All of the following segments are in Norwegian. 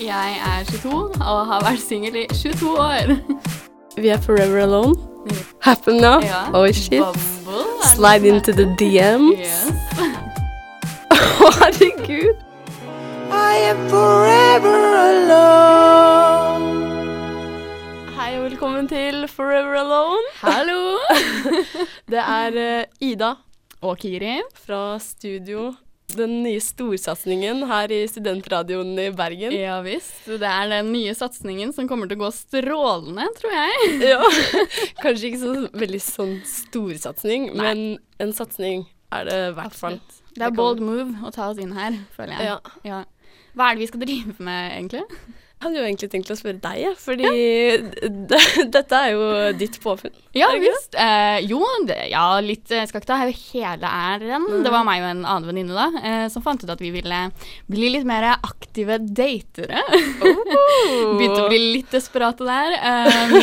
Jeg er 22 og har vært singel i 22 år. Vi er forever alone. Happen now. Ja. Oh shit. Bumble, Slide into the DMs. Yes. Herregud. I am forever alone. Hei og velkommen til Forever Alone. Hallo! Det er eh, Ida Og Kiri. fra studio. Den nye storsatsingen her i studentradioen i Bergen. Ja visst. Det er den nye satsingen som kommer til å gå strålende, tror jeg. Ja. Kanskje ikke så veldig sånn storsatsing, men en satsing er det i hvert fall. Det er bold move å ta oss inn her, føler jeg. Ja. Ja. Hva er det vi skal drive med, egentlig? Jeg hadde jo egentlig tenkt å spørre deg, fordi ja. dette er jo ditt påfunn. Ja visst. Eh, jo, det, ja, litt Jeg skal ikke ta hele æren. Det var meg og en annen venninne da, eh, som fant ut at vi ville bli litt mer aktive datere. Begynte å bli litt desperate der. Um,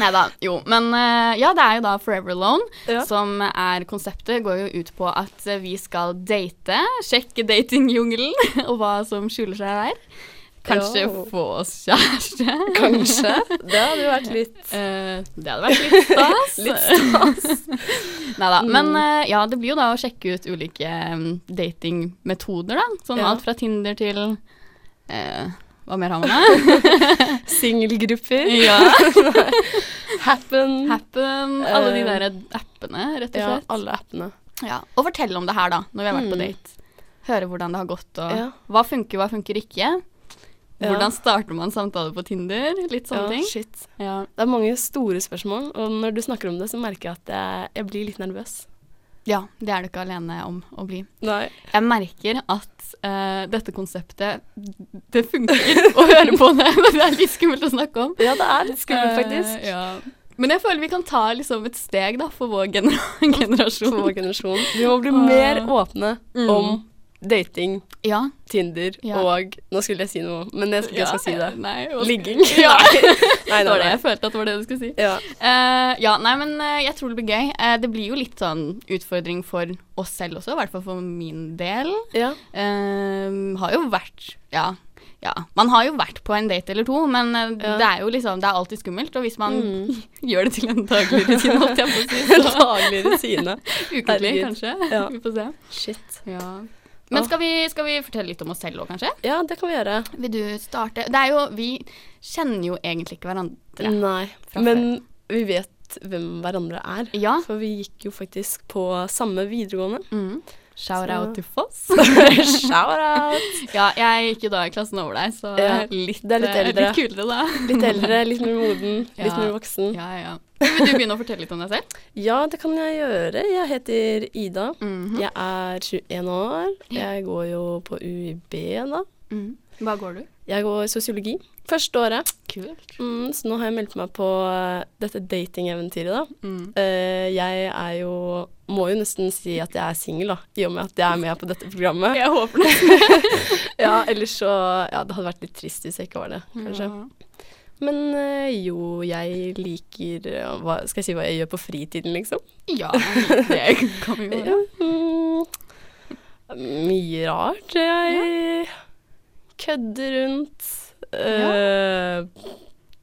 Nei da, jo. Men eh, ja, det er jo da Forever Alone, Ja. som er konseptet. Går jo ut på at eh, vi skal date, sjekke datingjungelen og hva som skjuler seg der. Kanskje jo. få oss kjæreste. Kanskje. Det hadde jo vært litt uh, det hadde vært litt stas. Litt stas. Nei da. Men Mm. eh, ja, det blir jo da å sjekke ut ulike um, datingmetoder, da. Sånn Ja. alt fra Tinder til uh, Hva mer har man da? Singelgrupper. ja. Happen. Happen. Alle de Eh, der appene, rett og slett. Ja, alle appene. Ja. Og fortell om det her, da, når vi har vært på Mm. date. Høre hvordan det har gått, og Ja. hva funker, hva funker ikke. Hvordan starter man samtale på Tinder? Litt sånne Ja, ting. shit. Ja. Det er mange store spørsmål, og når du snakker om det, så merker jeg at jeg, jeg blir litt nervøs. ja, det er du ikke alene om å bli. Nei. Jeg merker at uh, dette konseptet Det funker å høre på det, det er litt skummelt å snakke om. Ja, det er litt skummelt, faktisk. faktisk. ja. Men jeg føler vi kan ta liksom et steg da, for vår gener For generasjon. vår generasjon. Vi må bli mer åpne Mm. om dating, Ja. Tinder Ja. og Nå skulle jeg si noe, men jeg, jeg skal si det. Nei, Ligging. Ja. Nei, Det var det jeg følte at det var det du skulle si. Ja. uh, ja, nei, men uh, jeg tror det blir gøy. Uh, det blir jo litt sånn utfordring for oss selv også, i hvert fall for min del. ja. Eh, har jo vært Ja. Ja, Man har jo vært på en date eller to, men Ja. det er jo liksom, det er alltid skummelt. Og hvis man Mm. gjør det til en daglig rutine, holdt jeg på å si, Daglig rutine. ukentlig kanskje. Ja. Vi får se. Shit. Ja. Men skal vi, skal vi fortelle litt om oss selv òg, kanskje? Ja, det kan vi gjøre. Vil du starte? Det er jo, Vi kjenner jo egentlig ikke hverandre. Nei, men men vi vet hvem hverandre er. Ja. For vi gikk jo faktisk på samme videregående. Mm. Shout Så- out til Foss. Shout out! ja, jeg gikk jo da i klassen over deg, så Ja, litt, det er litt eh, eldre. litt kulere, da. Litt eldre, litt mer moden, litt mer voksen. Ja, ja. Vil du begynne å fortelle litt om deg selv? Ja, det kan jeg gjøre. Jeg heter Ida. Mhm. Jeg er 21 år. Jeg går jo på UiB da. Mhm. Hva går du? Jeg går sosiologi. Første året. Kult. Mm, så nå har jeg meldt meg på eh, dette datingeventyret, da. Mm. Uh, jeg er jo Må jo nesten si at jeg er singel, da, i og med at jeg er med på dette programmet. Jeg håper det. Ja, ellers så Ja, det hadde vært litt trist hvis jeg ikke var det, kanskje. Ja. Men eh, jo, jeg liker hva, Skal jeg si hva jeg gjør på fritiden, liksom? Ja, det kan vi Ja. gjøre. Mm, mye rart. Jeg kødder rundt. eh,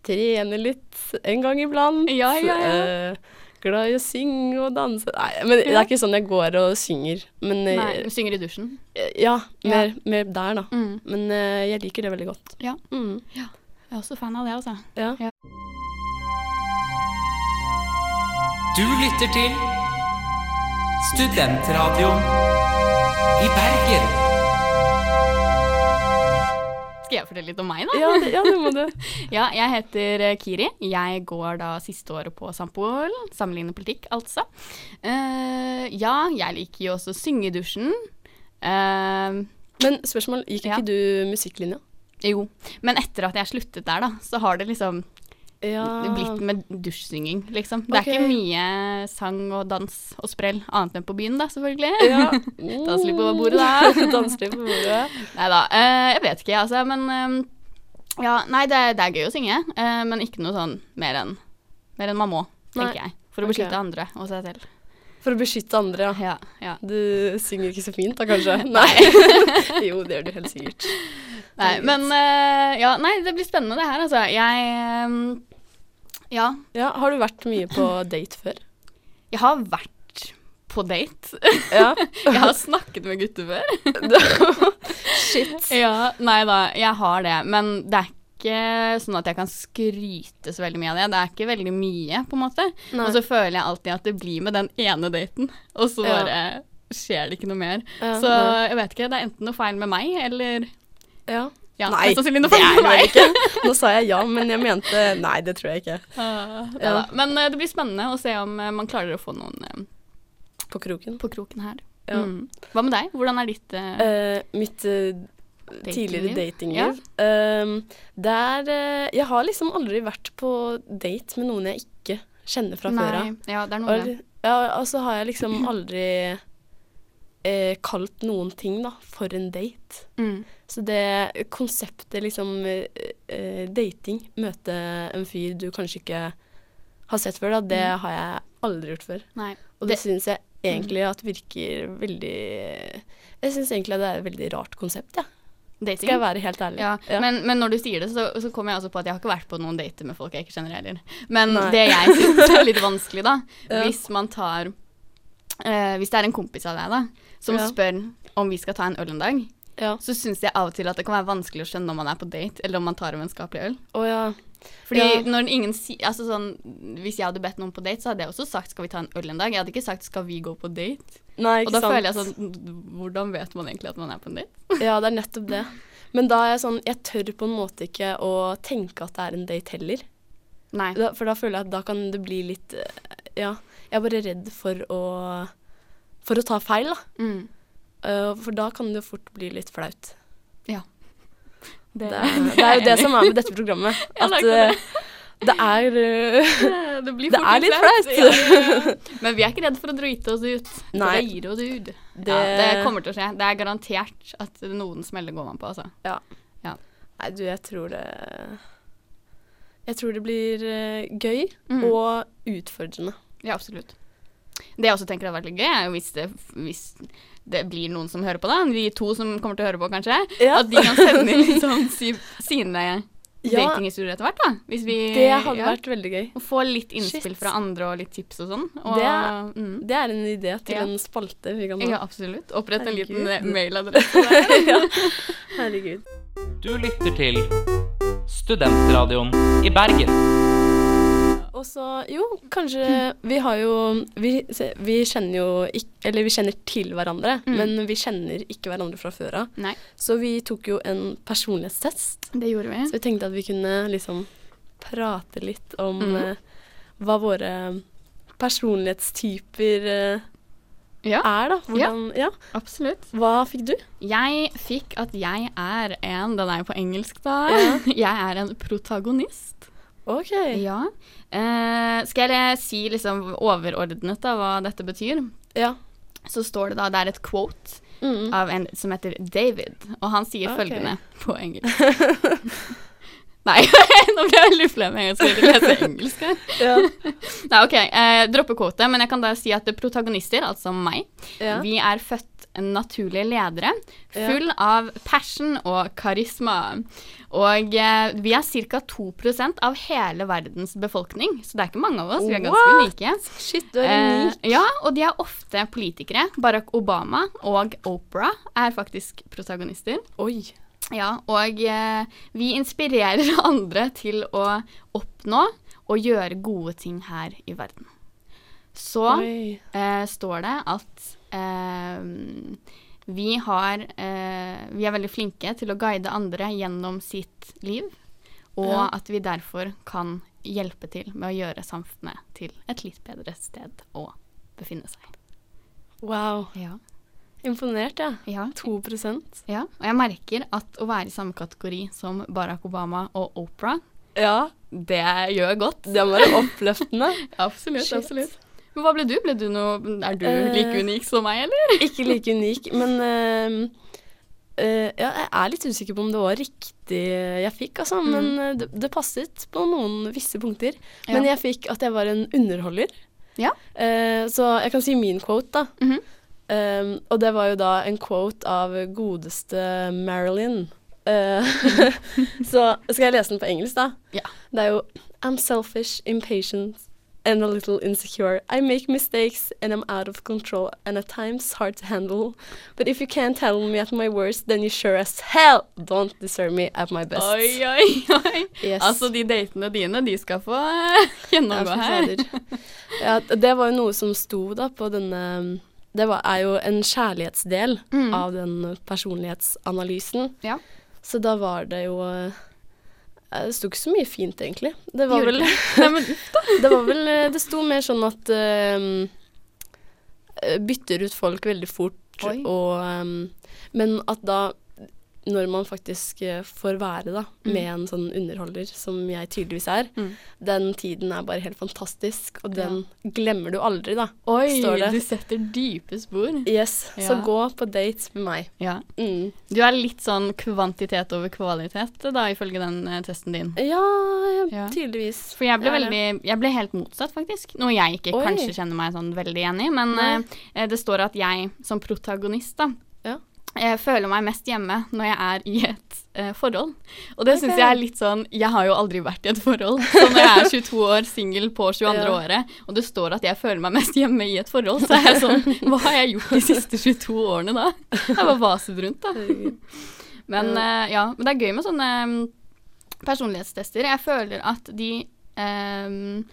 trener litt en gang iblant. Ja, ja, ja. Uh, glad i å synge og danse. Nei, men det er ikke sånn jeg går og synger. Men eh, Nei, du synger i dusjen. ja, mer, mer der, da. Mm. Men uh, jeg liker det veldig godt. Ja. Mm, Jeg er også fan av det, altså. ja. Du lytter til Studentradioen i Bergen. Skal jeg fortelle litt om meg, da? Ja, det, ja, det må du. Ja, jeg heter eh, Kiri. Jeg går da siste året på Sampol. Sammenlignende politikk, altså. Uh, ja, jeg liker jo også å synge i dusjen. Uh, Men spørsmål, gikk Ja. ikke du musikklinja? jo. Men etter at jeg sluttet der, da, så har det liksom Ja. blitt med dusjsynging, liksom. Det er. Ikke mye sang og dans og sprell annet enn på byen, da, selvfølgelig. Ja. Dans litt på bordet, da. Dans litt på bordet. Nei da. Uh, jeg vet ikke, altså. Men eh, ja, nei, det, det er gøy å synge. uh, men ikke noe sånn mer enn mer enn man må, tenker Nei. jeg. For å Ok. beskytte andre og seg selv. For å beskytte andre, ja. Ja, ja. Du synger ikke så fint da, kanskje? Nei. jo, det gjør du helt sikkert. Nei, men uh, Ja, nei, det blir spennende det her, altså. Jeg um, Ja. Ja, har du vært mye på date før? Jeg har vært på date. Ja. Jeg har snakket med gutter før. Shit. Ja, nei da, jeg har det. Men det er ikke sånn at jeg kan skryte så veldig mye av det. Det er ikke veldig mye, på en måte. Nei. Og så føler jeg alltid at det blir med den ene daten, og så Ja. bare skjer det ikke noe mer. Ja, så nei. jeg vet ikke, det er enten noe feil med meg, eller Ja. ja, Nei, det er det vel ikke. Nå sa jeg ja, men jeg mente nei, det tror jeg ikke. Uh, Ja. Men uh, det blir spennende å se om uh, man klarer å få noen eh, På kroken. på kroken her. Ja. Mm. Hva med deg? Hvordan er ditt mitt eh, tidligere Datingliv? datingliv. Der Jeg har liksom aldri vært på date med noen jeg ikke kjenner fra før av. Nei, ja, det er noen Og, ja, og så har jeg liksom aldri eh, kalt noen ting da, for en date. Mm. Så det konseptet liksom eh, dating, møte en fyr du kanskje ikke har sett før, da, det har jeg aldri gjort før. Nei. Og det, Det- syns jeg egentlig at virker veldig Jeg syns egentlig at det er et veldig rart konsept, ja. Dating? Skal jeg være helt ærlig. Ja, Men, men når du sier det, så, så kommer jeg også på at jeg har ikke vært på noen dater med folk jeg ikke kjenner heller. Men Nei. det jeg syns er litt vanskelig, da, Ja. hvis man tar eh, Hvis det er en kompis av deg da, som Ja. spør om vi skal ta en øl en dag, ja. så syns jeg av og til at det kan være vanskelig å skjønne om man er på date, eller om man tar en vennskapelig øl. Oh, ja. Fordi Ja. når ingen si, altså sånn, Hvis jeg hadde bedt noen på date, så hadde jeg også sagt 'skal vi ta en øl en dag'? Jeg hadde ikke sagt 'skal vi gå på date'? Nei, Og da sant. føler jeg sånn Hvordan vet man egentlig at man er på en date? Ja, det er nettopp det. Men da er jeg sånn Jeg tør på en måte ikke å tenke at det er en date heller. Nei. Da, for da føler jeg at da kan det bli litt eh, Ja. Jeg er bare redd for å For å ta feil, da. Mm. Uh, for da kan det jo fort bli litt flaut. Ja. Det, er- det er jo det som er med dette programmet. Ja, At det eh, det er uh, Det, blir Det er litt flaut. Ja, ja, ja. Men vi er ikke redd for å drite oss ut. Nei. det gir oss ut. Det- Ja, det kommer til å skje. Det er garantert at noen smeller går man på, altså. Nei, du, jeg tror det Jeg tror det blir gøy Mm. og utfordrende. Ja, absolutt. Det jeg også tenker hadde vært litt gøy, er jo hvis det, hvis det blir noen som hører på, da. De to som kommer til å høre på, kanskje. Ja. At de kan sende inn liksom si, sine Ja. datinghistorier etter hvert, da. Hvis vi Det hadde ja, vært veldig gøy. Å få litt innspill Shit. fra andre og litt tips og sånn. Og, Det er- mm. Det er en idé til Ja. en spalte vi kan ha. Ja, absolutt. Opprett en liten eh, mailadresse der. ja. Herregud. Du lytter til Studentradioen i Bergen. Og så, jo, kanskje Vi har jo Vi, vi kjenner jo ikke Eller vi kjenner til hverandre, Mm. men vi kjenner ikke hverandre fra før av. Så vi tok jo en personlighetstest. det gjorde vi. Så vi tenkte at vi kunne liksom prate litt om mm. uh, hva våre personlighetstyper uh, Ja, er, da. Hvordan, ja. absolutt. Hva fikk du? Jeg fikk at jeg er en Den er jo på engelsk, da. Ja. Jeg er en protagonist. OK. Ja. Eh, skal jeg si liksom overordnet da hva dette betyr? Ja. Så står det da Det er et quote Mm. av en som heter David, og han sier okay. følgende på engelsk. Nei, nå ble jeg veldig flau med en gang jeg skulle lese engelsk her. Ja. Nei, ok, eh, droppe quote, men jeg kan da si at protagonister, altså meg, ja. vi er født naturlige ledere, Ja. full av passion og karisma. Og eh, vi er ca. 2% av hele verdens befolkning, så det er ikke mange av oss, vi er ganske What? unike. Shit, du er Eh, ja, og de er ofte politikere. Barack Obama og Oprah er faktisk protagonister. Oi. Ja, og eh, vi inspirerer andre til å oppnå og gjøre gode ting her i verden. Så eh, står det at eh, vi har eh, Vi er veldig flinke til å guide andre gjennom sitt liv, og Ja. at vi derfor kan hjelpe til med å gjøre samfunnet til et litt bedre sted å befinne seg. Wow. Ja. Imponert, ja. ja. 2% ja. Og jeg merker at å være i samme kategori som Barack Obama og Oprah, Ja, det gjør godt. det må være oppløftende. Absolutt. Absolutt. Men hva ble du? Ble du noe, er du Eh, like unik som meg, eller? Ikke like unik, men uh, uh, ja, jeg er litt usikker på om det var riktig jeg fikk, altså. Men eh, det, det passet på noen visse punkter. Men jeg fikk at jeg var en underholder. Ja. Uh, så jeg kan si min quote, da. Mm -hmm. um, og det var jo da en quote av godeste Marilyn. Så skal jeg lese den på engelsk, da? Ja. Det er jo I'm selfish, impatient and a little insecure. I make mistakes and I'm out of control and at times hard to handle. But if you can't handle me at my worst, then you sure as hell don't deserve me at my best. Oi, oi, oi. Yes. Altså, de datene dine, de skal få gjennomgå her. Ja, det var jo noe som sto da på denne Det var, er jo en kjærlighetsdel Mm. av den personlighetsanalysen. Ja. Så da var det jo eh, Det sto ikke så mye fint, egentlig. Det var vel Det var vel eh, Det sto mer sånn at eh, eh, Bytter ut folk veldig fort, Oi. og um, Men at da når man faktisk eh, får være da, Mm. med en sånn underholder, som jeg tydeligvis er, Mm. den tiden er bare helt fantastisk, og den glemmer du aldri, da. Oi, du setter dype spor. Yes, Så gå på dates med meg. Ja. Mm. Du er litt sånn kvantitet over kvalitet, da, ifølge den eh, testen din. Ja, ja, Ja. tydeligvis. For jeg ble, Ja, ja. veldig, jeg ble helt motsatt, faktisk. Noe jeg ikke Oi. kanskje kjenner meg sånn veldig enig i. Men eh, det står at jeg som protagonist, da, Ja. eh, føler meg mest hjemme når jeg er i et uh, forhold. Og det okay. syns jeg er litt sånn Jeg har jo aldri vært i et forhold. Så når jeg er 22 år, singel på 22. Ja. året, og det står at jeg føler meg mest hjemme i et forhold, så er jeg sånn Hva har jeg gjort de siste 22 årene da? Jeg bare vaset rundt, da. Men uh, ja, men det er gøy med sånne um, personlighetstester. Jeg føler at de Um,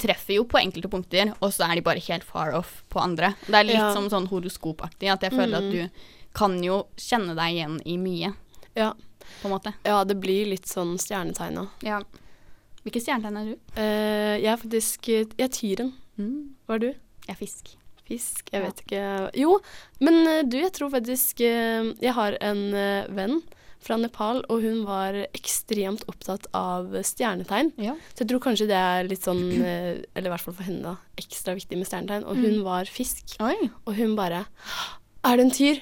treffer jo på enkelte punkter, og så er de bare helt far off på andre. Det er litt Ja. som sånn horoskopaktig, at jeg føler at Mm. du kan jo kjenne deg igjen i mye, Ja. på en måte. ja, det blir litt sånn stjernetegn òg. Ja. Hvilke stjernetegn er du? Uh, jeg er faktisk Jeg er tyren. Mm. Hva er du? Jeg er fisk. Fisk? Jeg Ja. vet ikke. Jo, men eh, du, jeg tror faktisk eh, Jeg har en venn fra Nepal, og hun var ekstremt opptatt av stjernetegn. Ja. Så jeg tror kanskje det er litt sånn, eller i hvert fall for henne, da, ekstra viktig med stjernetegn. Og hun Mm. var fisk, Oi. og hun bare Er det en tyr?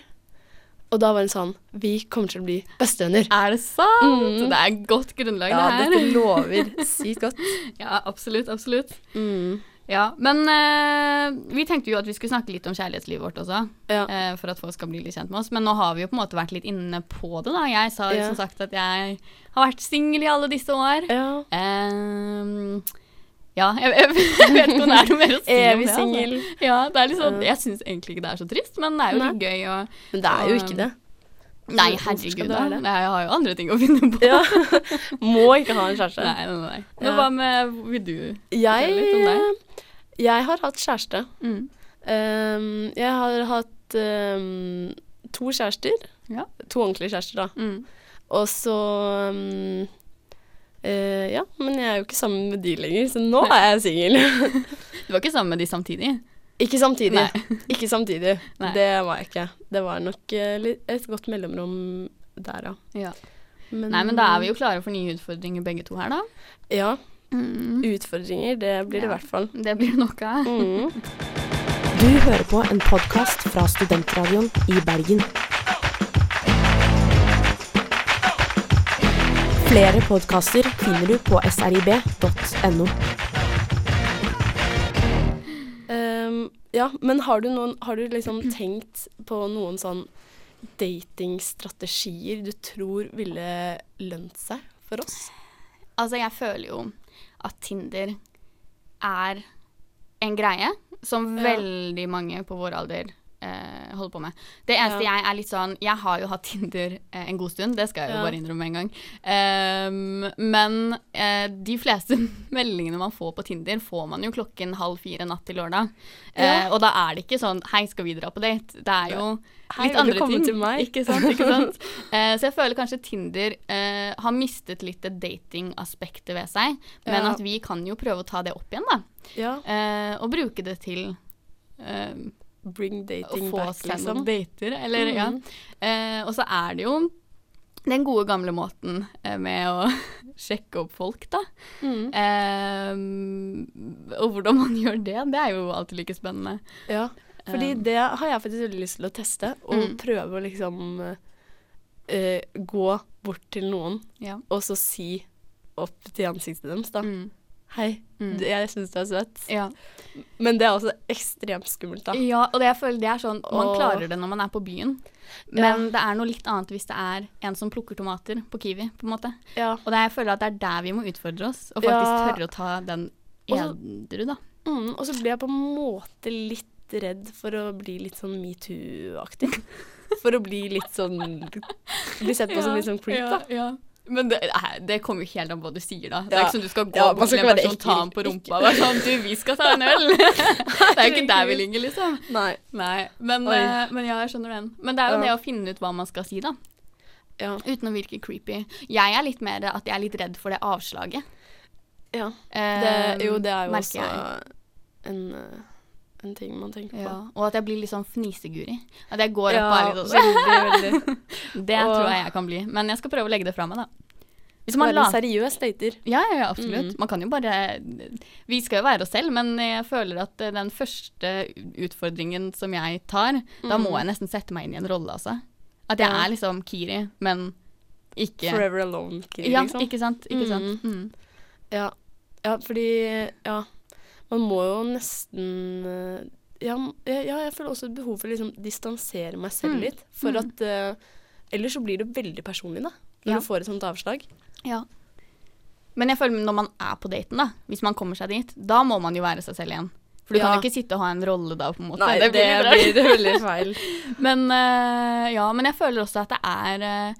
Og da var hun sånn Vi kommer til å bli bestevenner. Er det sant? Mm. Det er godt grunnlag, Ja, det her. Ja, dette lover sykt godt. Ja, absolutt, absolutt. Mm. Ja, men eh, vi tenkte jo at vi skulle snakke litt om kjærlighetslivet vårt også. Ja. eh, for at folk skal bli litt kjent med oss. Men nå har vi jo på en måte vært litt inne på det, da. Jeg sa jo Ja. som sagt at jeg har vært singel i alle disse år. ja. Ehm, ja, jeg, jeg, jeg vet ikke om det er noe mer å si om det. singel. Altså. Ja, det er sånn, jeg syns egentlig ikke det er så trist, men det er jo litt gøy å Men det er jo ikke det. Nei, herregud, da. det? Nei, Jeg har jo andre ting å finne på. Ja. Må ikke ha en kjæreste. Nei, nei, nei. Men Ja. hva med Vil du Jeg, litt om deg? jeg har hatt kjæreste. mm. Um, jeg har hatt um, to kjærester. Ja. To ordentlige kjærester, da. Mm. Og så um, eh, Ja, men jeg er jo ikke sammen med de lenger, så nå er jeg singel. Du var ikke sammen med de samtidig? ikke samtidig. Nei. Ikke samtidig. Nei. Det var jeg ikke. Det var nok eh, et godt mellomrom der, ja. Ja. Men, Nei, men da er vi jo klare for nye utfordringer begge to her, da. Ja. Mm. Utfordringer, det blir det i Ja. hvert fall. Det blir noe av. Mm. Du hører på en podkast fra Studentradioen i Bergen. Flere podkaster finner du på srib.no. Um, ja, men har du, noen, har du liksom tenkt på noen sånn datingstrategier du tror ville lønt seg for oss? Altså, jeg føler jo at Tinder er en greie som Ja. veldig mange på vår alder eh, holder på med. Det eneste Ja. jeg er litt sånn Jeg har jo hatt Tinder eh, en god stund, det skal jeg jo Ja. bare innrømme en gang. Um, men eh, de fleste meldingene man får på Tinder, får man jo klokken halv fire natt til lørdag. Eh, Ja. og da er det ikke sånn Hei, skal vi dra på date? Det er jo Hei, litt andre ting. til meg? Ikke sant, ikke sant? Eh, så jeg føler kanskje Tinder eh, har mistet litt det datingaspektet ved seg. Men Ja. at vi kan jo prøve å ta det opp igjen, da. Ja. Eh, og bruke det til eh, Bring å dating få back, seg liksom. noen dater, eller ja. Mhm. Eh, og så er det jo den gode gamle måten eh, med å sjekke opp folk, da. Mm. Eh, og hvordan man gjør det, det er jo alltid like spennende. Ja, fordi Um, det har jeg faktisk veldig lyst til å teste, og Mm. prøve å liksom eh, gå bort til noen, Ja. og så si opp til ansiktet deres, da. Mm. Hei, Mm. jeg syns du er søt. Ja. Men det er også ekstremt skummelt, da. ja, og det jeg føler det er sånn Man og... klarer det når man er på byen, men det er noe litt annet hvis det er en som plukker tomater på Kiwi, på en måte. Ja. Og det, jeg føler at det er der vi må utfordre oss, og faktisk Ja. tørre å ta den edru, da. Mm, og så blir jeg på en måte litt redd for å bli litt sånn metoo-aktig. For å bli litt sånn Bli sett på som litt sånn creep, da. Men det, det kommer jo helt an på hva du sier, da. Det er Ja. ikke som du skal gå Ja, bort til en person, ta ham på rumpa og sånn Du, vi skal ta en øl! det er jo ikke der vi ligger, liksom. Nei. Nei. Men, eh, men ja, jeg skjønner den. Men det er jo Ja. det å finne ut hva man skal si, da. Ja. Uten å virke creepy. Jeg er litt mer at jeg er litt redd for det avslaget. ja. Eh, Det, jo, det er jo også jeg. en, eh, en ting man tenker på. Ja. Og at jeg blir litt sånn fniseguri. At jeg går opp Ja, og er litt veldig. Det Og- tror jeg jeg kan bli. Men jeg skal prøve å legge det fra meg, da. Hvis man være en seriøs dater. Ja, ja, ja, absolutt. Mm. Man kan jo bare Vi skal jo være oss selv, men jeg føler at eh, den første utfordringen som jeg tar, da må jeg nesten sette meg inn i en rolle, altså. At jeg Mm. Ja. er liksom Kiri, men ikke Forever alone, Kiri, Ja, liksom. ikke sant. Ikke Mm. sant. Mm. Ja. ja, fordi Ja. Man må jo nesten eh, ja, ja, jeg føler også et behov for å liksom distansere meg selv Mm. litt. For Mm. at uh, Ellers så blir det veldig personlig, da. Når Ja. du får et sånt avslag. Ja. Men jeg føler når man er på daten, da, hvis man kommer seg dit, da må man jo være seg selv igjen. For du Ja. kan jo ikke sitte og ha en rolle da, på en måte. Nei, det blir, det blir veldig feil. Men uh, ja, men jeg føler også at det er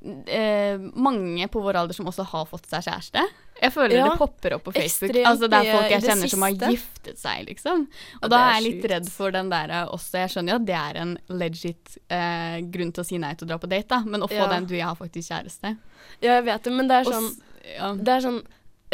uh, mange på vår alder som også har fått seg kjæreste. Jeg føler Ja, det popper opp på Facebook. Altså Det er folk jeg det kjenner som har giftet seg, liksom. Og Ja, da er jeg litt redd for den der eh, også. Jeg skjønner jo at det er en legit eh, grunn til å si nei til å dra på date, da. Men å få Ja. den 'du, jeg har faktisk kjæreste'. Ja, jeg vet det, men det er sånn og, ja. Det er sånn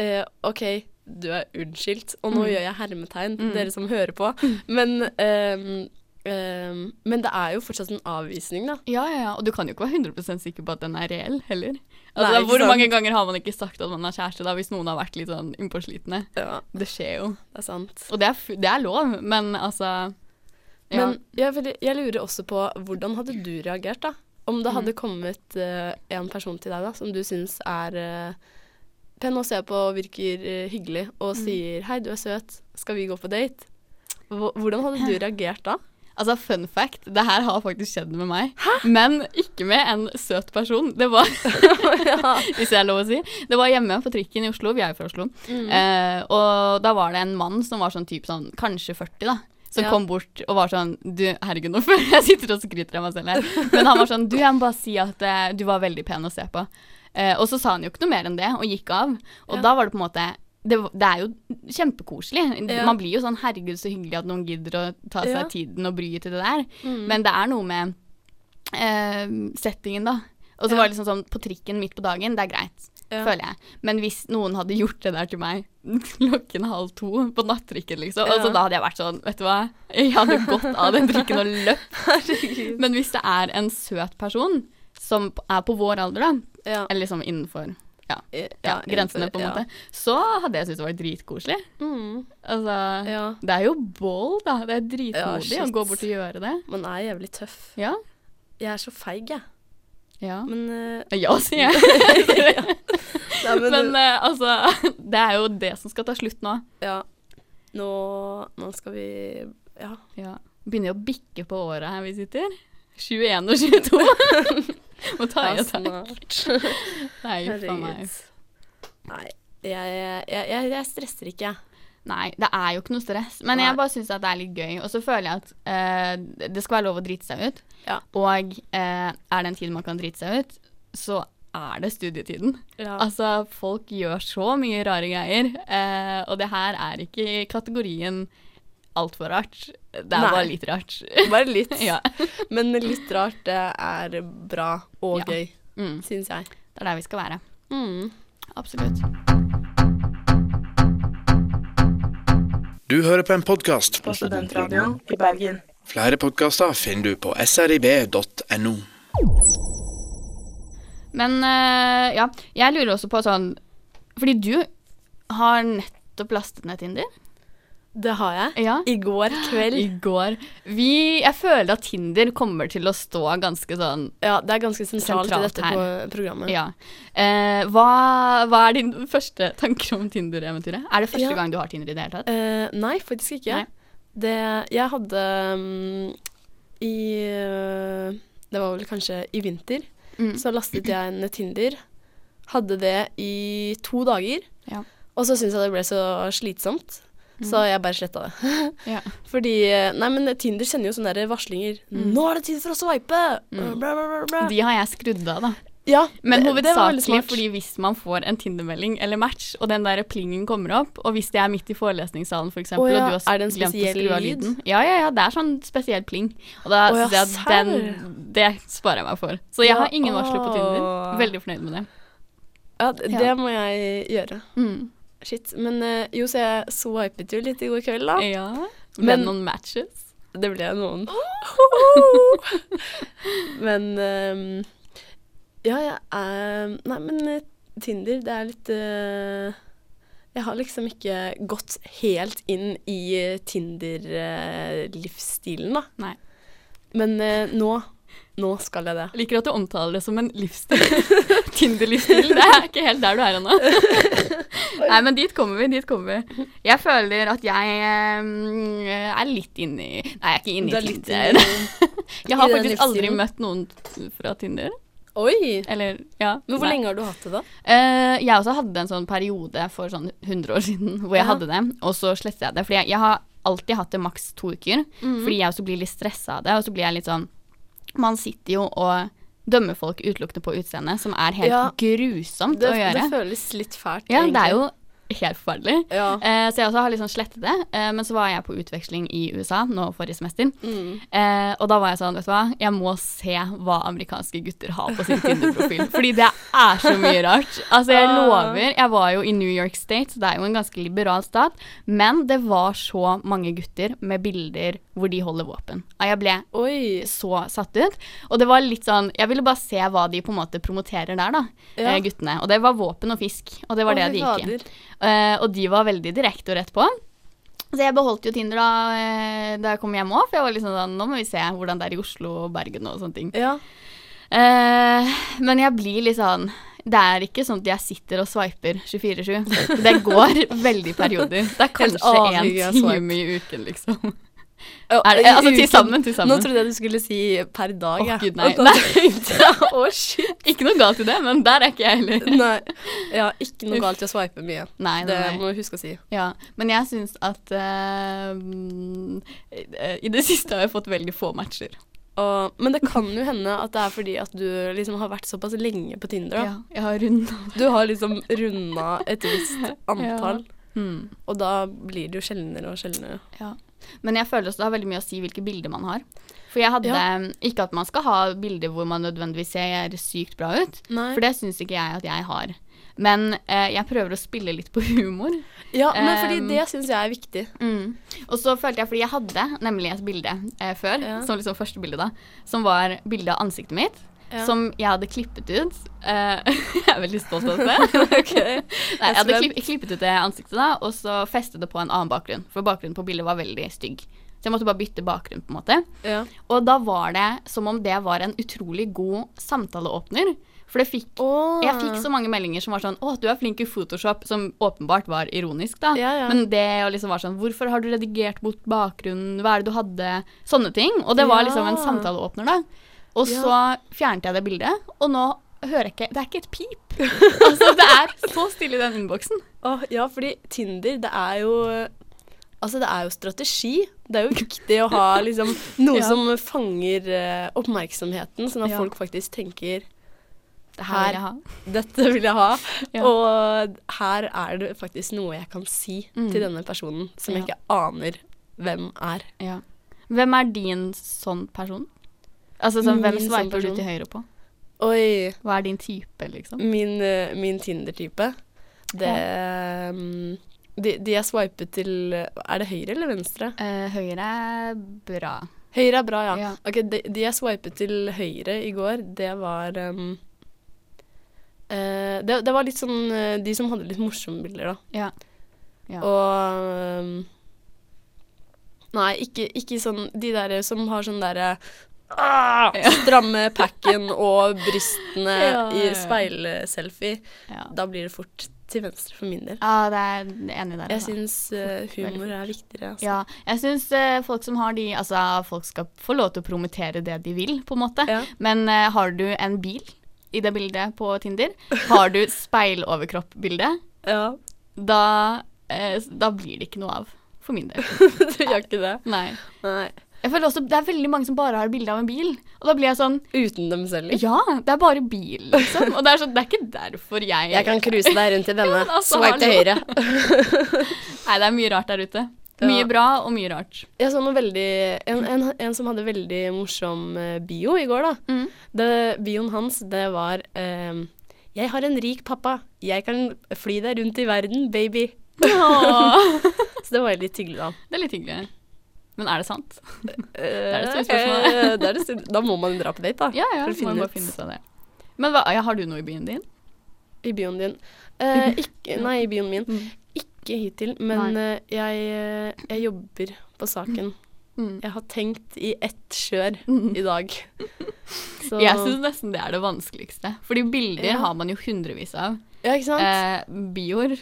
uh, OK, du er unnskyldt, og nå Mm. gjør jeg hermetegn, Mm. dere som hører på, men ehm, ehm, Men det er jo fortsatt en avvisning, da. Ja, ja, ja. Og du kan jo ikke være 100 sikker på at den er reell, heller. Altså, Nei, Hvor sant. mange ganger har man ikke sagt at man har kjæreste da, hvis noen har vært litt sånn innpåslitne? Ja, Det skjer jo. det er sant. Og det er, det er lov, men altså ja. Men jeg, jeg lurer også på hvordan hadde du reagert, da? Om det Mm. hadde kommet uh, en person til deg da, som du syns er uh, pen å se på og virker uh, hyggelig, og Mm. sier 'hei, du er søt, skal vi gå på date'? Hvor- Hvordan hadde du reagert da? Altså, fun fact, det her har faktisk skjedd med meg. Men ikke med en søt person. Det var, hvis det er lov å si, det var hjemme på trikken i Oslo, vi er jo fra Oslo. Mm. Eh, og da var det en mann som var sånn typ sånn, kanskje 40 da, som Ja. kom bort og var sånn, du, herregud, nå føler jeg jeg sitter og skryter av meg selv her. Men han var sånn, du, jeg må bare si at eh, du var veldig pen å se på. Eh, og så sa han jo ikke noe mer enn det, og gikk av. Og Ja. da var det på en måte, det, det er jo kjempekoselig. Ja. Man blir jo sånn, herregud, så hyggelig at noen gidder å ta seg Ja. tiden og bryet til det der. Mm. Men det er noe med eh, settingen, da. Og så Ja. var det liksom sånn på trikken midt på dagen, det er greit, føler jeg. Men hvis noen hadde gjort det der til meg klokken halv to på nattrikken, liksom, og så da hadde jeg vært sånn, vet du hva, jeg hadde gått av den trikken og løpt. Men hvis det er en søt person som er på vår alder, da, eller liksom innenfor ja, Ja, ja, grensene, på en måte, så hadde jeg syntes det var dritkoselig. Mm. Altså, Ja. det er jo bold, da. Det er dritmodig å gå bort og gjøre det. Man er jævlig tøff. Ja. Jeg er så feig, jeg. Ja. Men, uh, Ja, sier jeg. nei, men, Men uh, altså, det er jo det som skal ta slutt nå. ja. Nå, nå skal vi Ja. Ja. Begynner å bikke på åra her vi sitter. 21 og 22. Må ta i et snart. Nei, faen meg. Nei, jeg, jeg, jeg, jeg stresser ikke, jeg. Nei, det er jo ikke noe stress. Men Nei. jeg bare syns det er litt gøy. Og så føler jeg at eh, det skal være lov å drite seg ut. Ja. Og eh, er det en tid man kan drite seg ut, så er det studietiden. Ja. Altså, folk gjør så mye rare greier. Eh, og det her er ikke i kategorien altfor rart. Det er Nei. bare litt rart. Bare litt. ja. Men litt rart, det er bra og Ja. gøy, Mm, syns jeg. det er der vi skal være. Mm. Absolutt. Du hører på en podkast På Studentradioen i Bergen. Flere podkaster finner du på srib.no. Men eh, ja, jeg lurer også på sånn Fordi du har nettopp lastet ned Tinder. Det har jeg. Ja. I går kveld. I går. Vi, jeg føler at Tinder kommer til å stå ganske sånn Ja, det er ganske sentralt, Sentralt i dette her. på programmet. Ja. Eh, hva, hva er din første tanker om Tinder-eventyret? Er det første Ja. gang du har Tinder i det hele tatt? Eh, nei, faktisk ikke. Nei. Det Jeg hadde um, i øh, Det var vel kanskje i vinter. Mm. Så lastet jeg ned Tinder. Hadde det i to dager. Ja. Og så syntes jeg det ble så slitsomt. Så jeg bare sletta det. Ja. Fordi eh, Nei, men Tinder sender jo sånne varslinger. 'Nå er det tid for å sveipe!' Mm. Bla, bla, bla, bla. De har jeg skrudd av, da. Ja, Men hovedsakelig fordi hvis man får en Tinder-melding eller match, og den der plingen kommer opp, og hvis det er midt i forelesningssalen f.eks., Å ja, og du har glemt å skru av lyden Ja, ja, ja, det er sånn spesiell pling. Og da Å ja, den? Det sparer jeg meg for. Så jeg Ja, har ingen varsler på Tinder. Veldig fornøyd med det. Ja, det, det må jeg gjøre. Mm. Shit. Men eh, jo, så jeg swipet jo litt i går kveld, da. Ja. Men- Men noen matches? Det ble noen. men um, Ja, jeg er Nei, men eh, Tinder, det er litt uh, Jeg har liksom ikke gått helt inn i Tinder-livsstilen, da. Nei. Men uh, nå Nå skal jeg det. Jeg liker at du omtaler det som en livsstil. Tinder-livsstil. Det er ikke helt der du er ennå. Nei, men dit kommer vi, dit kommer vi. Jeg føler at jeg um, er litt inni Nei, jeg er ikke inni er Tinder. inni- Jeg har faktisk aldri møtt noen fra Tinder. Oi! Eller, ja. Men hvor nei. lenge har du hatt det, da? Uh, jeg også hadde en sånn periode for sånn 100 år siden hvor jeg Ja. hadde det, og så slettet jeg det. Fordi jeg, jeg har alltid hatt det maks to uker, Mhm. fordi jeg også blir litt stressa av det, og så blir jeg litt sånn Man sitter jo og dømmer folk utelukkende på utseendet, som er helt Ja. grusomt Det, å gjøre. det føles litt fælt, ja, det er jo helt forferdelig. Ja. Eh, så jeg også har liksom slettet det. Eh, men så var jeg på utveksling i USA nå forrige semester. Mm. Eh, og da var jeg sånn, vet du hva, jeg må se hva amerikanske gutter har på sin Tinder-profil. fordi det er så mye rart. Altså, jeg Ah. lover. Jeg var jo i New York State, så det er jo en ganske liberal stat. Men det var så mange gutter med bilder hvor de holder våpen. Og jeg ble Oi. så satt ut. Og det var litt sånn Jeg ville bare se hva de på en måte promoterer der, da. Ja. Eh, guttene. Og det var våpen og fisk. Og det var Oi, det de gikk i. Eh, og de var veldig direkte og rett på. Så jeg beholdt jo Tinder da, uh, da jeg kom hjem òg, for jeg var liksom sånn Nå må vi se hvordan det er i Oslo og Bergen og sånne ting. Ja. Uh, men jeg blir litt sånn Det er ikke sånn at jeg sitter og sveiper 24-7. Det går veldig perioder. Det er kanskje én time i uken, liksom. Er det, altså til sammen. til sammen. Nå trodde jeg du skulle si per dag, Å, jeg. Gud, nei. Tenkte shit. Ikke noe galt i det, men der er ikke jeg heller. Nei. Ja, ikke noe galt i å sveipe mye. Nei, Det nei, nei. må du huske å si. Ja, men jeg syns at mm, eh, I det siste har jeg fått veldig få matcher. Og, men det kan jo hende at det er fordi at du liksom har vært såpass lenge på Tinder. Da. Ja, jeg har runda Du har liksom runda et visst antall, Hmm. og da blir det jo sjeldnere og sjeldnere. Ja. Men jeg føler også det har veldig mye å si hvilke bilder man har. For jeg hadde Ja. Ikke at man skal ha bilder hvor man nødvendigvis ser sykt bra ut, Nei. for det syns ikke jeg at jeg har. Men eh, jeg prøver å spille litt på humor. Ja, men fordi Um, det syns jeg er viktig. Mm. Og så følte jeg, fordi jeg hadde nemlig et bilde eh, før, Ja. som liksom første bilde da, som var bilde av ansiktet mitt. Ja. Som jeg hadde klippet ut. Uh, jeg er veldig stolt av det. okay. Nei, jeg hadde klipp, klippet ut det ansiktet da, og så festet det på en annen bakgrunn. For bakgrunnen på bildet var veldig stygg. Så jeg måtte bare bytte bakgrunn, på en måte. Ja. Og da var det som om det var en utrolig god samtaleåpner. For det fikk oh. Jeg fikk så mange meldinger som var sånn 'Å, du er flink i Photoshop', som åpenbart var ironisk, da. Ja, ja. Men det liksom var sånn 'Hvorfor har du redigert bort bakgrunnen? Hva er det du hadde?' Sånne ting. Og det var liksom en samtaleåpner, da. Og Ja. så fjernet jeg det bildet, og nå hører jeg ikke Det er ikke et pip. altså, det er så stille i den innboksen. Oh, ja, fordi Tinder, det er jo Altså, det er jo strategi. Det er jo viktig å ha liksom noe Ja. som fanger uh, oppmerksomheten, sånn at Ja. folk faktisk tenker Det her vil dette vil jeg ha. Ja. Og her er det faktisk noe jeg kan si Mm. til denne personen som jeg ikke aner hvem er. Ja. Hvem er din sånn person? Altså sånn, hvem Min sveiper du til høyre på? Oi. Hva er din type, liksom? Min, eh, min Tinder-type, det mm, de, de jeg swipet til Er det høyre eller venstre? Uh, høyre er bra. Høyre er bra, ja. Ja. Ok, de, de jeg swipet til høyre i går, det var um, uh, det, det var litt sånn De som hadde litt morsomme bilder, da. Ja. Ja. Og um, Nei, ikke, ikke sånn de der som har sånn derre ah, Stramme packen og brystene Ja, i speilselfie. Ja, Da blir det fort til venstre for min del. ja det er enig der. Jeg altså. syns uh, humor er viktigere. Altså. Ja, jeg syns uh, folk som har de Altså, folk skal få lov til å promotere det de vil, på en måte. Ja. Men uh, har du en bil i det bildet på Tinder, har du speiloverkropp-bilde, ja. da, eh, da blir det ikke noe av. For min del. du gjør ikke det? Nei. Nei. Jeg føler også Det er veldig mange som bare har bilde av en bil. Og da blir jeg sånn Uten dem selv? Ja, det er bare bil, liksom. Og det er, sånn, det er ikke derfor jeg Jeg kan cruise deg rundt i denne. men altså, Swipe til høyre. Nei, det er mye rart der ute. Mye Ja. bra og mye rart. Jeg så noe veldig en, en, en som hadde veldig morsom eh, bio i går, da. Mm. Det, bioen hans, det var um, Jeg har en rik pappa. Jeg kan fly deg rundt i verden, baby. Så det var litt hyggelig, da. Det er litt hyggelig. Men er det sant? det er det store spørsmålet. Eh, det det store- da må man dra på date, da. Ja, ja. For å finne bare ut. finne ut av det. Men hva, ja, har du noe i byen din? I byen din. Eh, ikke, nei, i byen min. Mm. Ikke hittil, men uh, jeg, eh, jeg jobber på saken. Mm. Jeg har tenkt i ett kjør i dag. Så Jeg syns nesten det er det vanskeligste. Fordi bilder Ja. har man jo hundrevis av. Ja, ikke sant? Eh, bioer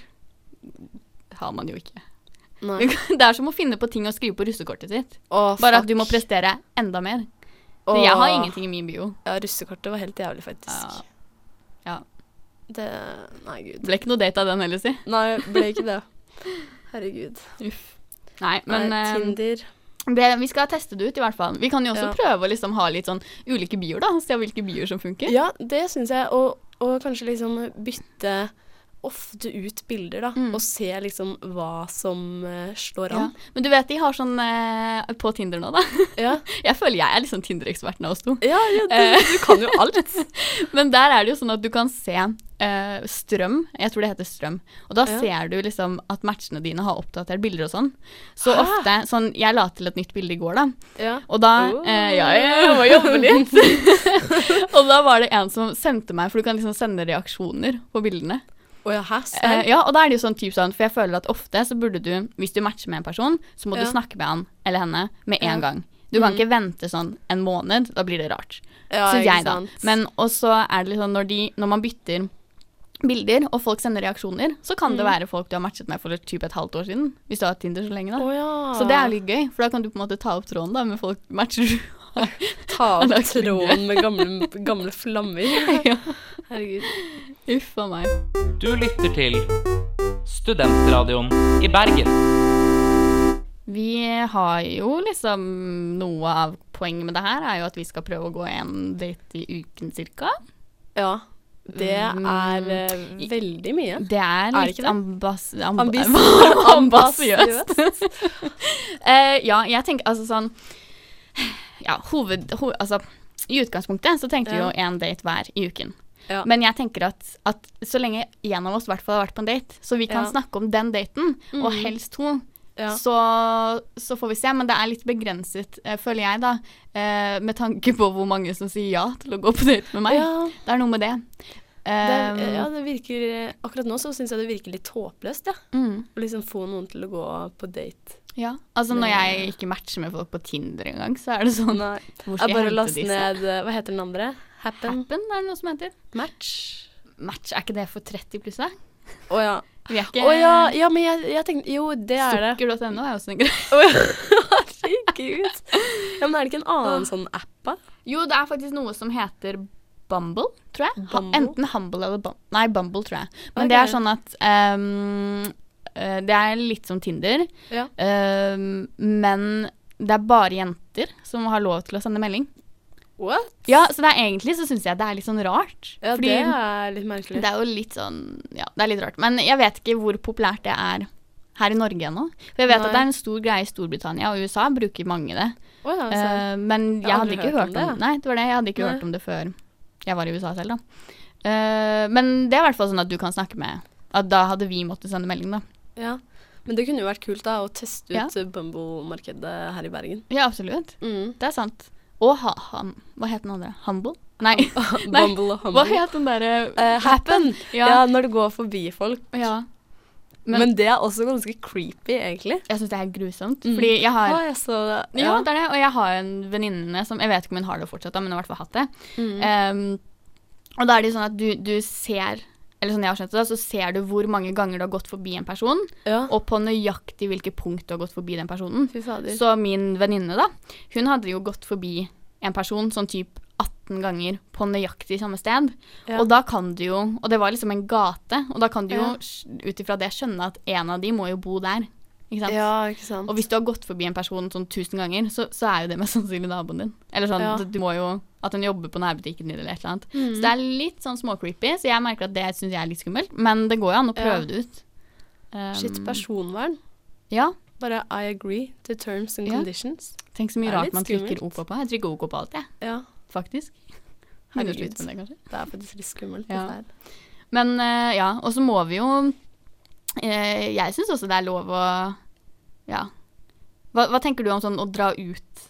har man jo ikke. Nei. Det er som å finne på ting å skrive på russekortet sitt. Åh, Bare fuck. at du må prestere enda mer. Så Åh. jeg har ingenting i min bio. Ja, russekortet var helt jævlig, faktisk. Ja. ja. Det Nei, gud. Ble ikke noe date av den heller, si. Nei, ble ikke det. Herregud. Uff. Nei, men Nei, eh, Tinder. det, vi skal teste det ut, i hvert fall. Vi kan jo også Ja. prøve å liksom ha litt sånn ulike bioer, da. Se hvilke bioer som funker. Ja, det syns jeg. Og, og kanskje liksom bytte ofte ut bilder, da. Mm. Og se liksom hva som uh, slår Ja. Men du vet de har sånn uh, på Tinder nå, da. Ja, Jeg føler jeg er liksom Tinder-eksperten av oss to. ja, ja du, Eh. du kan jo alt. Men der er det jo sånn at du kan se uh, strøm. Jeg tror det heter strøm. Og da ser du liksom at matchene dine har oppdatert bilder og sånn. Så Hæ? ofte sånn Jeg la til et nytt bilde i går, da. Ja. Og da Oh. Ja, jeg må jobbe litt. og da var det en som sendte meg For du kan liksom sende reaksjoner på bildene. Å ja, hæ? Eh, ja, og da er det jo sånn typ sånn For jeg føler at ofte så burde du Hvis du matcher med en person, så må du snakke med han eller henne med en Ja. gang. Du kan Mhm. ikke vente sånn en måned. Da blir det rart. ja, Syns jeg, da. Men også er det liksom når, de, når man bytter bilder, og folk sender reaksjoner, så kan det Mm. være folk du har matchet med for typ et halvt år siden. Hvis du har hatt Tinder så lenge, da. Oh, ja. Så det er litt gøy, for da kan du på en måte ta opp tråden da med folk matcher du. Ta opp er tråden med gamle, gamle flammer. ja. Herregud. Uff a meg. Du lytter til Studentradioen i Bergen. Vi har jo liksom Noe av poenget med det her er jo at vi skal prøve å gå en date i uken cirka. Ja. Det er eh, veldig mye. Det er litt ikke det? ambas... amb- ambas Ambasiøst. Eh, ja, jeg tenker altså sånn Ja, hoved... ho- altså, i utgangspunktet så tenkte vi jo én date hver i uken. Ja. Men jeg tenker at, at så lenge en av oss hvert har vært på en date, så vi kan Ja. snakke om den daten, og Mhm. helst to, Ja. så, så får vi se. Men det er litt begrenset, eh, føler jeg, da. eh, med tanke på hvor mange som sier ja til å gå på date med meg. Det er noe med det. det, Um, ja, det virker Akkurat nå så syns jeg det virker litt håpløst, ja. mm, Å liksom få noen til å gå på date. Ja. Altså når jeg ikke matcher med folk på Tinder engang, så er det sånn Nei. Hvor skal Jeg jeg bare last ned eh, Hva heter den andre? Happen? Happen er det noe som heter. Match? Match, er ikke det for 30 pluss, da? Å ja. Vi er ikke Å ja, ja, men jeg, jeg tenkte Jo, det er det. Sukker.no er også en greie. Å ja. Herregud. Ja, men er det ikke en annen sånn app, da? Jo, det er faktisk noe som heter Bumble, tror jeg. Bumble? enten Humble eller Bumble. Nei, Bumble, tror jeg. Men okay. det er sånn at ehm, eh, Det er litt som Tinder, Ja. uh, men det er bare jenter som har lov til å sende melding. What? Ja, så det er egentlig så syns jeg det er litt sånn rart. Ja, det er litt merkelig. det er jo litt sånn Ja, det er litt rart. Men jeg vet ikke hvor populært det er her i Norge ennå. For jeg vet Nei. at det er en stor greie i Storbritannia, og USA bruker mange det. Oh, ja. Eh, men Jeg jeg hadde ikke hørt om om det. Nei, det var det. Jeg hadde ikke Nei. hørt om det før jeg var i USA selv, da. Uh, men det er i hvert fall sånn at du kan snakke med At da hadde vi måttet sende melding, da. Ja. Men det kunne jo vært kult da å teste Ja. ut Bumble-markedet her i Bergen. Ja, absolutt. Mm. Det er sant. Og ha, han Hva het den andre? Humble? Nei. Bumble og Humble. Hva het den derre uh, happen! Ja. Ja. når du går forbi folk. ja. Men- Men, det er også ganske creepy, egentlig. Jeg syns det er grusomt. Mm. Fordi jeg har ah, jeg så det. Ja, det er det. Og jeg har en venninne som Jeg vet ikke om hun har det fortsatt, men hun har i hvert fall hatt det. Mm. Um, og da er det sånn at du, du ser Eller sånn jeg har skjønt det, så ser du hvor mange ganger du har gått forbi en person, ja. og på nøyaktig hvilke punkt du har gått forbi den personen. Så min venninne, da, hun hadde jo gått forbi en person sånn typ 18 ganger på nøyaktig samme sted. Ja. Og da kan du jo Og det var liksom en gate, og da kan du jo ut ifra det skjønne at en av de må jo bo der. Ikke sant? Ja, ikke sant. Og hvis du har gått forbi en person sånn tusen ganger, så, så er jo det mest sannsynlig naboen din. Eller sånn, du må jo At hun jobber på nærbutikken din eller et eller annet. Mm. Så det er litt sånn småcreepy, så jeg merker at det syns jeg er litt skummelt. Men det går jo an å prøve det ut. Um, Shit, personvern. Ja. Bare I agree to terms and Ja. conditions. Tenk så mye rart man trykker. OK på. Jeg trykker OK på alt, jeg. Ja, Faktisk. Har du Herregud. med det, kanskje. det er faktisk litt skummelt. Ja. Men uh, ja, og så må vi jo uh, Jeg syns også det er lov å Ja. Hva, hva tenker du om sånn å dra ut?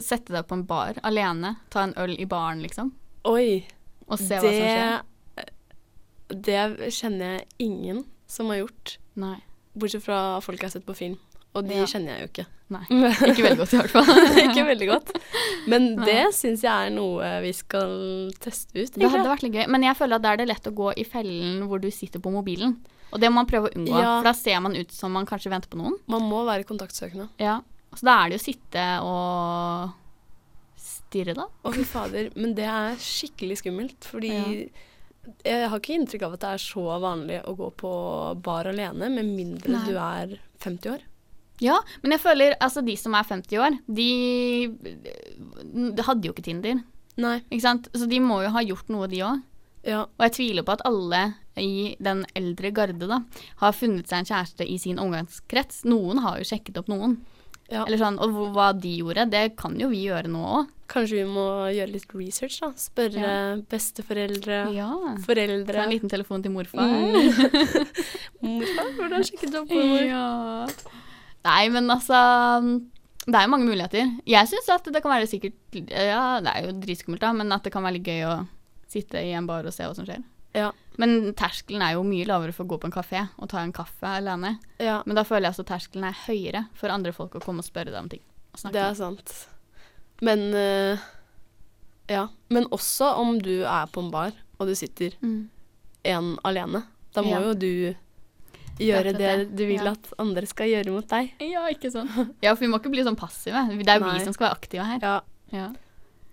Sette deg på en bar alene, ta en øl i baren, liksom, Oi, og se hva som skjer? det Det kjenner jeg ingen som har gjort, Nei. bortsett fra folk jeg har sett på film. Og de Ja. kjenner jeg jo ikke. Nei. Ikke veldig godt, i hvert fall. ikke veldig godt. Men det syns jeg er noe vi skal teste ut. Det hadde vært litt gøy. Men jeg føler at da er det lett å gå i fellen hvor du sitter på mobilen. Og det må man prøve å unngå, Ja. for da ser man ut som man kanskje venter på noen. Man må være kontaktsøkende. Ja. Så da er det jo å sitte og stirre, da. Å, fy fader. Men det er skikkelig skummelt, fordi jeg har ikke inntrykk av at det er så vanlig å gå på bar alene, med mindre Nei. du er 50 år. Ja, men jeg føler altså de som er 50 år, de, de hadde jo ikke Tinder. Nei. Ikke sant? Så de må jo ha gjort noe, de òg. Ja. Og jeg tviler på at alle i den eldre garde da, har funnet seg en kjæreste i sin omgangskrets. Noen har jo sjekket opp noen. Ja. Eller sånn, Og hva de gjorde, det kan jo vi gjøre nå òg. Kanskje vi må gjøre litt research, da. Spørre besteforeldre, Ja. foreldre Ta en liten telefon til morfar. Mm. Morfar, hvordan sjekket du opp mor? Ja. Nei, men altså Det er jo mange muligheter. Jeg syns at det kan være sikkert Ja, det er jo dritskummelt, da, men at det kan være litt gøy å sitte i en bar og se hva som skjer. Ja. Men terskelen er jo mye lavere for å gå på en kafé og ta en kaffe alene. ja, Men da føler jeg også terskelen er høyere for andre folk å komme og spørre deg om ting. Det er sant. Men uh, Ja. Men også om du er på en bar, og du sitter Mm. en alene. Da må Ja. jo du gjøre det det. du vil Ja. at andre skal gjøre mot deg. Ja, ikke sant. Ja, for vi må ikke bli sånn passive. Det er jo vi som skal være aktive her. Ja.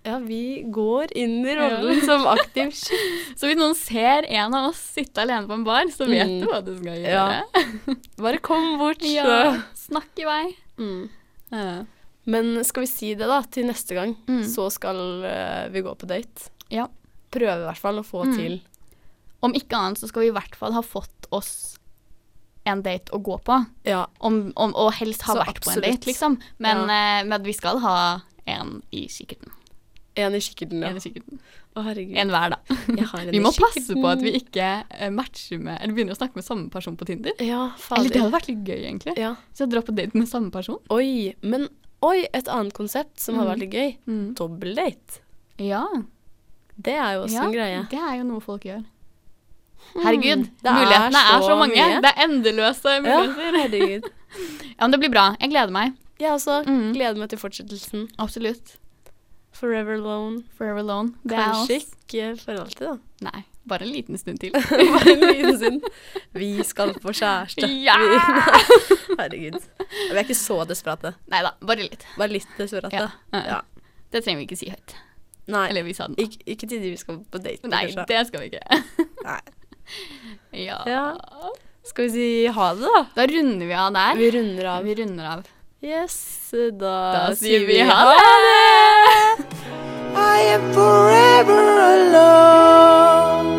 Ja. ja, vi går inn i rollen som aktiv. Så hvis noen ser en av oss sitte alene på en bar, så vet Mm. du hva du skal Ja. gjøre. Bare kom bort, Ja, snakk i vei. mm. Ja. Men skal vi si det, da, til neste gang, Mm. så skal eh, vi gå på date. Ja. Prøve i hvert fall å få Mm. til Om ikke annet så skal vi i hvert fall ha fått oss en date å gå på. Ja. Om, om, og helst ha Så vært på en date, liksom. Men, eh, men vi skal ha en i kikkerten. En i kikkerten, ja. En i kikkerten. Å, herregud. En hver, da. Har en Vi må passe på at vi ikke eh, matcher med Eller begynner å snakke med samme person på Tinder. Ja, Eller det hadde vært litt gøy, egentlig. Ja. Så jeg drar på date med samme person. Oi, men Oi, et annet konsept som har Mm. vært litt gøy. Dobbeldate. Ja. Det er jo også ja, en greie. det er jo noe folk gjør. Herregud, Hmm, det er mulighetene er så så mange. mye. Det er endeløse Ja, muligheter. herregud. Ja, men det blir bra. Jeg gleder meg. Jeg også Mm. gleder meg til fortsettelsen. Absolutt. Forever alone. Forever alone. Det er Kanskje oss. ikke for alltid, da. Nei, bare en liten stund til. Bare en liten stund. Vi skal få kjæreste. Ja! Herregud. Vi er ikke så desperate. Nei da, bare litt. Bare litt desperate. Ja. Ja. Det trenger vi ikke si høyt. Nei, Eller vi sa den. ikke, ikke til de vi skal på date Nei, kanskje. det skal vi ikke. Nei. Ja. Ja. Skal vi si ha det, da? Da runder vi av der. Vi runder av. Vi runder av. Yes, da, Da sier vi ha det! I am forever alone.